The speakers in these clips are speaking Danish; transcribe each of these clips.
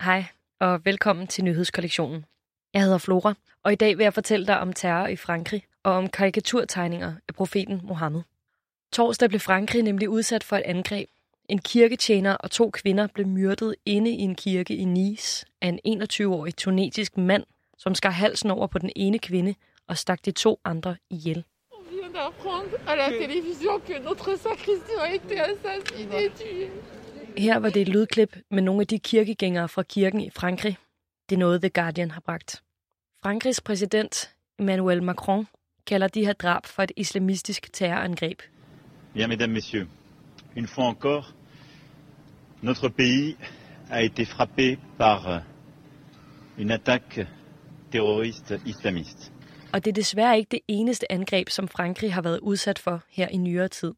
Hej, og velkommen til nyhedskollektionen. Jeg hedder Flora, og i dag vil jeg fortælle dig om terror i Frankrig og om karikaturtegninger af profeten Mohammed. Torsdag blev Frankrig nemlig udsat for et angreb. En kirketjener og to kvinder blev myrdet inde i en kirke i Nice af en 21-årig tunesisk mand, som skar halsen over på den ene kvinde og stak de to andre ihjel. vient d'apprendre à la télévision que notre sacristain a été assassiné et tué. Her var det et lydklip med nogle af de kirkegængere fra kirken i Frankrig. Det er noget, The Guardian har bragt. Frankrigs præsident Emmanuel Macron kalder de her drab for et islamistisk terrorangreb. Bien, mesdames, messieurs, une fois encore, notre pays a été frappé par euh, une attaque terroriste islamiste. Og det er desværre ikke det eneste angreb, som Frankrig har været udsat for her i nyere tid.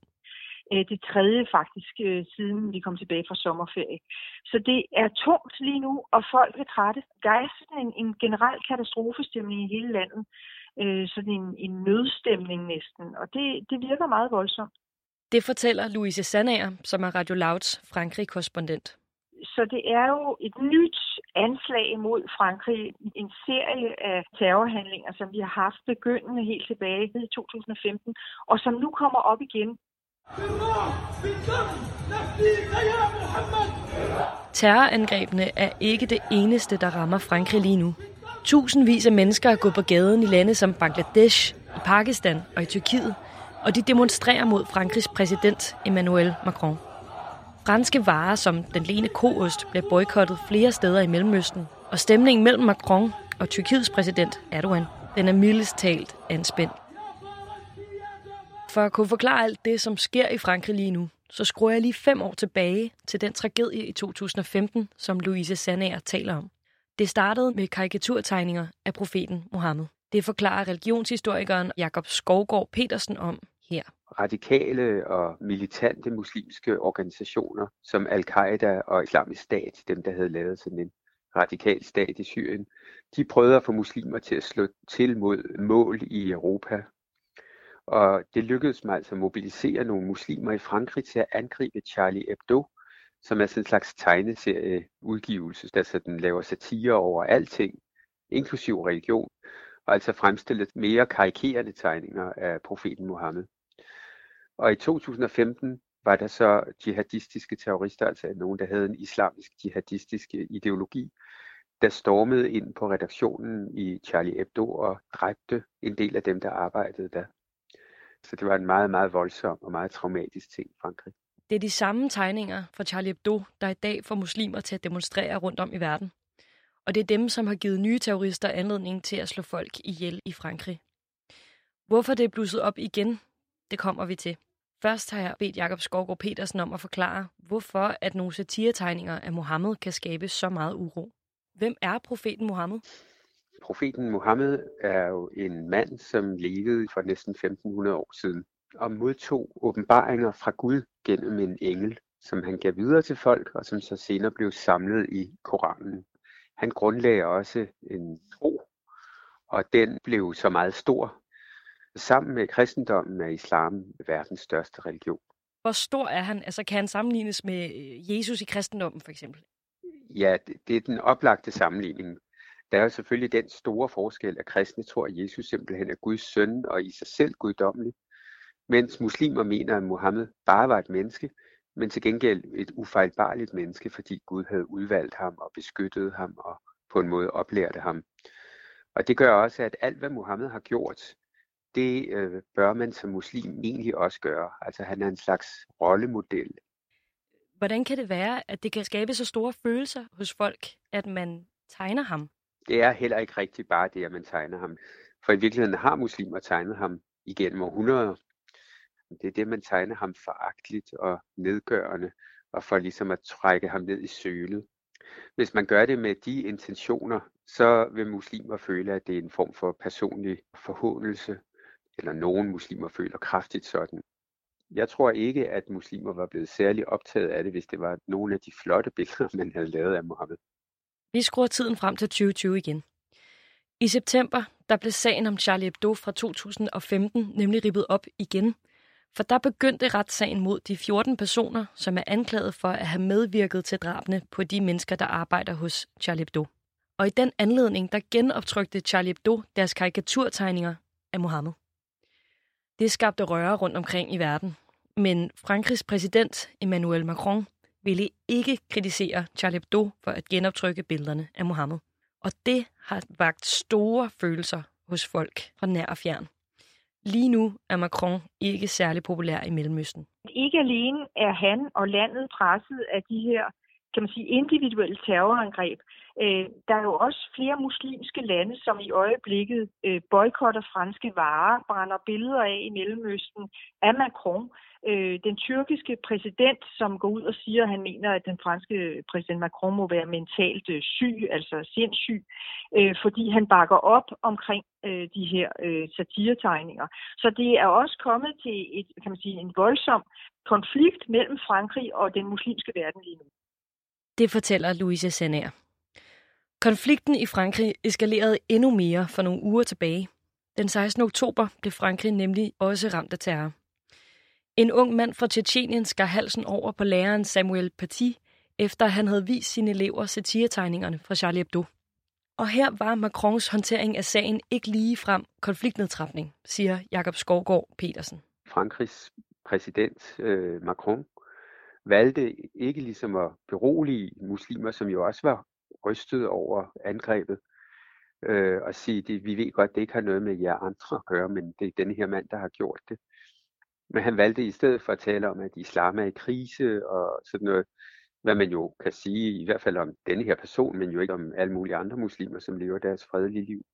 Øh, det tredje faktisk, øh, siden vi kom tilbage fra sommerferie. Så det er tungt lige nu, og folk er trætte. Der er sådan en, en generel katastrofestemning i hele landet. Øh, sådan en, en nødstemning næsten, og det, det virker meget voldsomt. Det fortæller Louise Sandager, som er Radio Louds Frankrig-korrespondent. Så det er jo et nyt anslag mod Frankrig, en serie af terrorhandlinger, som vi har haft begyndende helt tilbage i 2015, og som nu kommer op igen. Terrorangrebene er ikke det eneste, der rammer Frankrig lige nu. Tusindvis af mennesker er gået på gaden i lande som Bangladesh, i Pakistan og i Tyrkiet, og de demonstrerer mod Frankrigs præsident Emmanuel Macron. Franske varer som den lene koost bliver boykottet flere steder i Mellemøsten, og stemningen mellem Macron og Tyrkiets præsident Erdogan, den er mildest talt anspændt. For at kunne forklare alt det, som sker i Frankrig lige nu, så skruer jeg lige fem år tilbage til den tragedie i 2015, som Louise Sanager taler om. Det startede med karikaturtegninger af profeten Mohammed. Det forklarer religionshistorikeren Jakob Skovgaard Petersen om her. radikale og militante muslimske organisationer som Al-Qaida og Islamisk Stat, dem der havde lavet sådan en radikal stat i Syrien, de prøvede at få muslimer til at slå til mod mål i Europa. Og det lykkedes mig altså at mobilisere nogle muslimer i Frankrig til at angribe Charlie Hebdo, som er sådan en slags tegneserieudgivelse, der sådan laver satire over alting, inklusiv religion, og altså fremstillet mere karikerende tegninger af profeten Mohammed. Og i 2015 var der så jihadistiske terrorister, altså nogen, der havde en islamisk jihadistisk ideologi, der stormede ind på redaktionen i Charlie Hebdo og dræbte en del af dem, der arbejdede der. Så det var en meget, meget voldsom og meget traumatisk ting i Frankrig. Det er de samme tegninger fra Charlie Hebdo, der i dag får muslimer til at demonstrere rundt om i verden. Og det er dem, som har givet nye terrorister anledning til at slå folk ihjel i Frankrig. Hvorfor det er blusset op igen, det kommer vi til. Først har jeg bedt Jakob Skovgaard Petersen om at forklare, hvorfor at nogle satiretegninger af Mohammed kan skabe så meget uro. Hvem er profeten Mohammed? Profeten Mohammed er jo en mand, som levede for næsten 1500 år siden og modtog åbenbaringer fra Gud gennem en engel, som han gav videre til folk, og som så senere blev samlet i Koranen. Han grundlagde også en tro, og den blev så meget stor. Sammen med kristendommen er islam verdens største religion. Hvor stor er han? Altså kan han sammenlignes med øh, Jesus i kristendommen for eksempel? Ja, det, det er den oplagte sammenligning. Der er jo selvfølgelig den store forskel, at kristne tror, at Jesus simpelthen er Guds søn og i sig selv guddommelig, mens muslimer mener, at Mohammed bare var et menneske, men til gengæld et ufejlbarligt menneske, fordi Gud havde udvalgt ham og beskyttet ham og på en måde oplærte ham. Og det gør også, at alt hvad Mohammed har gjort, det øh, bør man som muslim egentlig også gøre. Altså han er en slags rollemodel. Hvordan kan det være, at det kan skabe så store følelser hos folk, at man tegner ham? Det er heller ikke rigtigt bare det, at man tegner ham. For i virkeligheden har muslimer tegnet ham igennem århundreder. Det er det, man tegner ham foragteligt og nedgørende, og for ligesom at trække ham ned i sølet. Hvis man gør det med de intentioner, så vil muslimer føle, at det er en form for personlig forhåndelse, eller nogen muslimer føler kraftigt sådan. Jeg tror ikke, at muslimer var blevet særlig optaget af det, hvis det var nogle af de flotte billeder, man havde lavet af Mohammed. Vi skruer tiden frem til 2020 igen. I september der blev sagen om Charlie Hebdo fra 2015 nemlig rippet op igen, For der begyndte retssagen mod de 14 personer, som er anklaget for at have medvirket til drabene på de mennesker, der arbejder hos Charlie Hebdo. Og i den anledning, der genoptrykte Charlie Hebdo deres karikaturtegninger af Mohammed. Det skabte røre rundt omkring i verden. Men Frankrigs præsident Emmanuel Macron ville ikke kritisere Charlie Hebdo for at genoptrykke billederne af Mohammed. Og det har vagt store følelser hos folk fra nær og fjern. Lige nu er Macron ikke særlig populær i Mellemøsten. Ikke alene er han og landet presset af de her kan man sige, individuelle terrorangreb. Øh, der er jo også flere muslimske lande, som i øjeblikket øh, boykotter franske varer, brænder billeder af i Mellemøsten af Macron. Øh, den tyrkiske præsident, som går ud og siger, at han mener, at den franske præsident Macron må være mentalt øh, syg, altså sindssyg, øh, fordi han bakker op omkring øh, de her øh, satiretegninger. Så det er også kommet til et, kan man sige, en voldsom konflikt mellem Frankrig og den muslimske verden lige nu. Det fortæller Louise Senner. Konflikten i Frankrig eskalerede endnu mere for nogle uger tilbage. Den 16. oktober blev Frankrig nemlig også ramt af terror. En ung mand fra Tjetjenien skar halsen over på læreren Samuel Paty, efter han havde vist sine elever satiretegningerne fra Charlie Hebdo. Og her var Macrons håndtering af sagen ikke lige frem konfliktnedtrapning, siger Jakob Skovgaard Petersen. Frankrigs præsident øh, Macron valgte ikke ligesom at berolige muslimer, som jo også var rystet over angrebet, øh, og sige, det, vi ved godt, det ikke har noget med jer andre at gøre, men det er denne her mand, der har gjort det. Men han valgte i stedet for at tale om, at islam er i krise og sådan noget, hvad man jo kan sige, i hvert fald om denne her person, men jo ikke om alle mulige andre muslimer, som lever deres fredelige liv.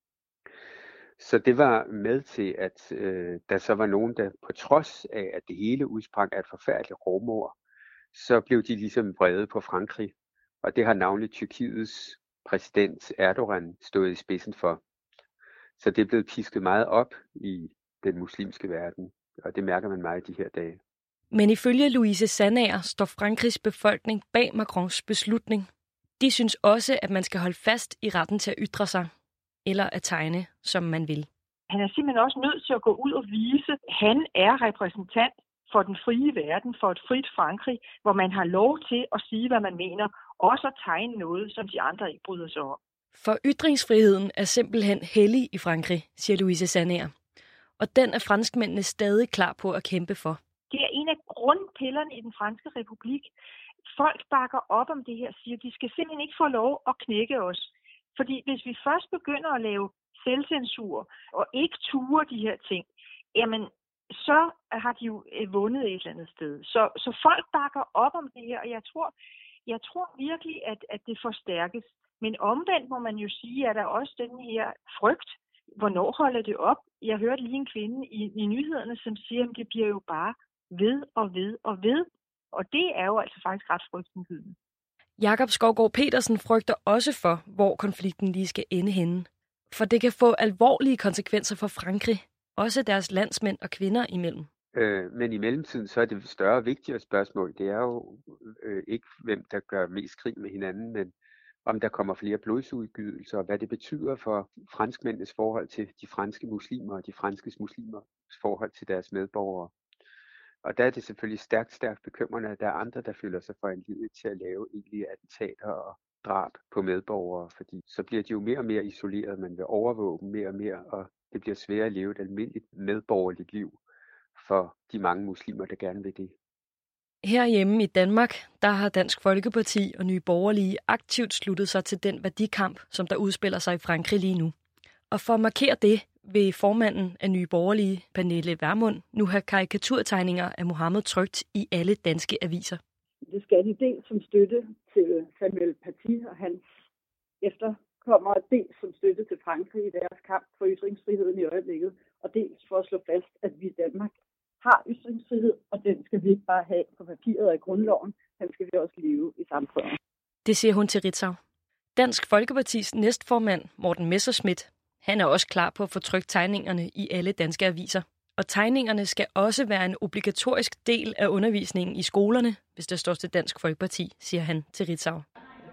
Så det var med til, at øh, der så var nogen, der på trods af, at det hele udsprang af et forfærdeligt rovmord, så blev de ligesom vrede på Frankrig. Og det har navnligt Tyrkiets præsident Erdogan stået i spidsen for. Så det er blevet pisket meget op i den muslimske verden, og det mærker man meget i de her dage. Men ifølge Louise Sandager står Frankrigs befolkning bag Macrons beslutning. De synes også, at man skal holde fast i retten til at ytre sig, eller at tegne, som man vil. Han er simpelthen også nødt til at gå ud og vise, at han er repræsentant for den frie verden, for et frit Frankrig, hvor man har lov til at sige, hvad man mener, også at tegne noget, som de andre ikke bryder sig om. For ytringsfriheden er simpelthen hellig i Frankrig, siger Louise Sandager. Og den er franskmændene stadig klar på at kæmpe for. Det er en af grundpillerne i den franske republik. Folk bakker op om det her, siger, de skal simpelthen ikke få lov at knække os. Fordi hvis vi først begynder at lave selvcensur og ikke ture de her ting, jamen så har de jo øh, vundet et eller andet sted. Så, så folk bakker op om det her, og jeg tror, jeg tror virkelig, at, at det forstærkes. Men omvendt må man jo sige, at der også den her frygt. Hvornår holder det op? Jeg hørte lige en kvinde i, i nyhederne, som siger, at det bliver jo bare ved og ved og ved. Og det er jo altså faktisk ret frygtindgydende. Jakob Skovgaard Petersen frygter også for, hvor konflikten lige skal ende henne. For det kan få alvorlige konsekvenser for Frankrig, også deres landsmænd og kvinder imellem. Øh, men i mellemtiden, så er det større og vigtigere spørgsmål. Det er jo øh, ikke, hvem der gør mest krig med hinanden, men om der kommer flere blodsudgydelser, og hvad det betyder for franskmændenes forhold til de franske muslimer og de franske muslimers forhold til deres medborgere. Og der er det selvfølgelig stærkt, stærkt bekymrende, at der er andre, der føler sig for en til at lave egentlige attentater og drab på medborgere, fordi så bliver de jo mere og mere isoleret, man vil overvåge dem mere og mere, og det bliver sværere at leve et almindeligt medborgerligt liv for de mange muslimer, der gerne vil det. Herhjemme i Danmark, der har Dansk Folkeparti og Nye Borgerlige aktivt sluttet sig til den værdikamp, som der udspiller sig i Frankrig lige nu. Og for at markere det, vil formanden af Nye Borgerlige, Pernille Vermund, nu have karikaturtegninger af Mohammed trygt i alle danske aviser. Det skal de dels som støtte til Samuel Paty og hans efterkommere, dels som støtte til Frankrig i deres kamp for ytringsfriheden i øjeblikket, og dels for at slå fast, at vi i Danmark har ytringsfrihed, og den skal vi ikke bare have på papiret i grundloven, den skal vi også leve i samfundet. Det siger hun til Ritzau. Dansk Folkepartis næstformand, Morten Messerschmidt, han er også klar på at få trykt tegningerne i alle danske aviser. Og tegningerne skal også være en obligatorisk del af undervisningen i skolerne, hvis det står til Dansk Folkeparti, siger han til Ritzau.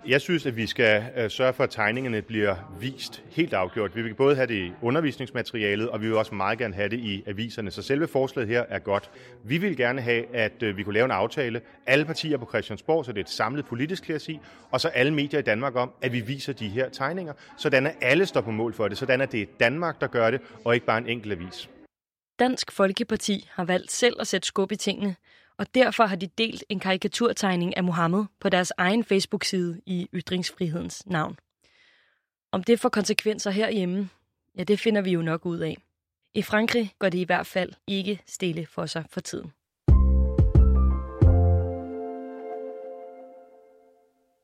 Jeg synes, at vi skal øh, sørge for, at tegningerne bliver vist helt afgjort. Vi vil både have det i undervisningsmaterialet, og vi vil også meget gerne have det i aviserne. Så selve forslaget her er godt. Vi vil gerne have, at øh, vi kunne lave en aftale, alle partier på Christiansborg, så det er et samlet politisk klasse og så alle medier i Danmark om, at vi viser de her tegninger, sådan at alle står på mål for det, sådan at det er Danmark, der gør det, og ikke bare en enkelt avis. Dansk Folkeparti har valgt selv at sætte skub i tingene, og derfor har de delt en karikaturtegning af Mohammed på deres egen Facebook-side i Ytringsfrihedens navn. Om det får konsekvenser herhjemme, ja, det finder vi jo nok ud af. I Frankrig går det i hvert fald ikke stille for sig for tiden.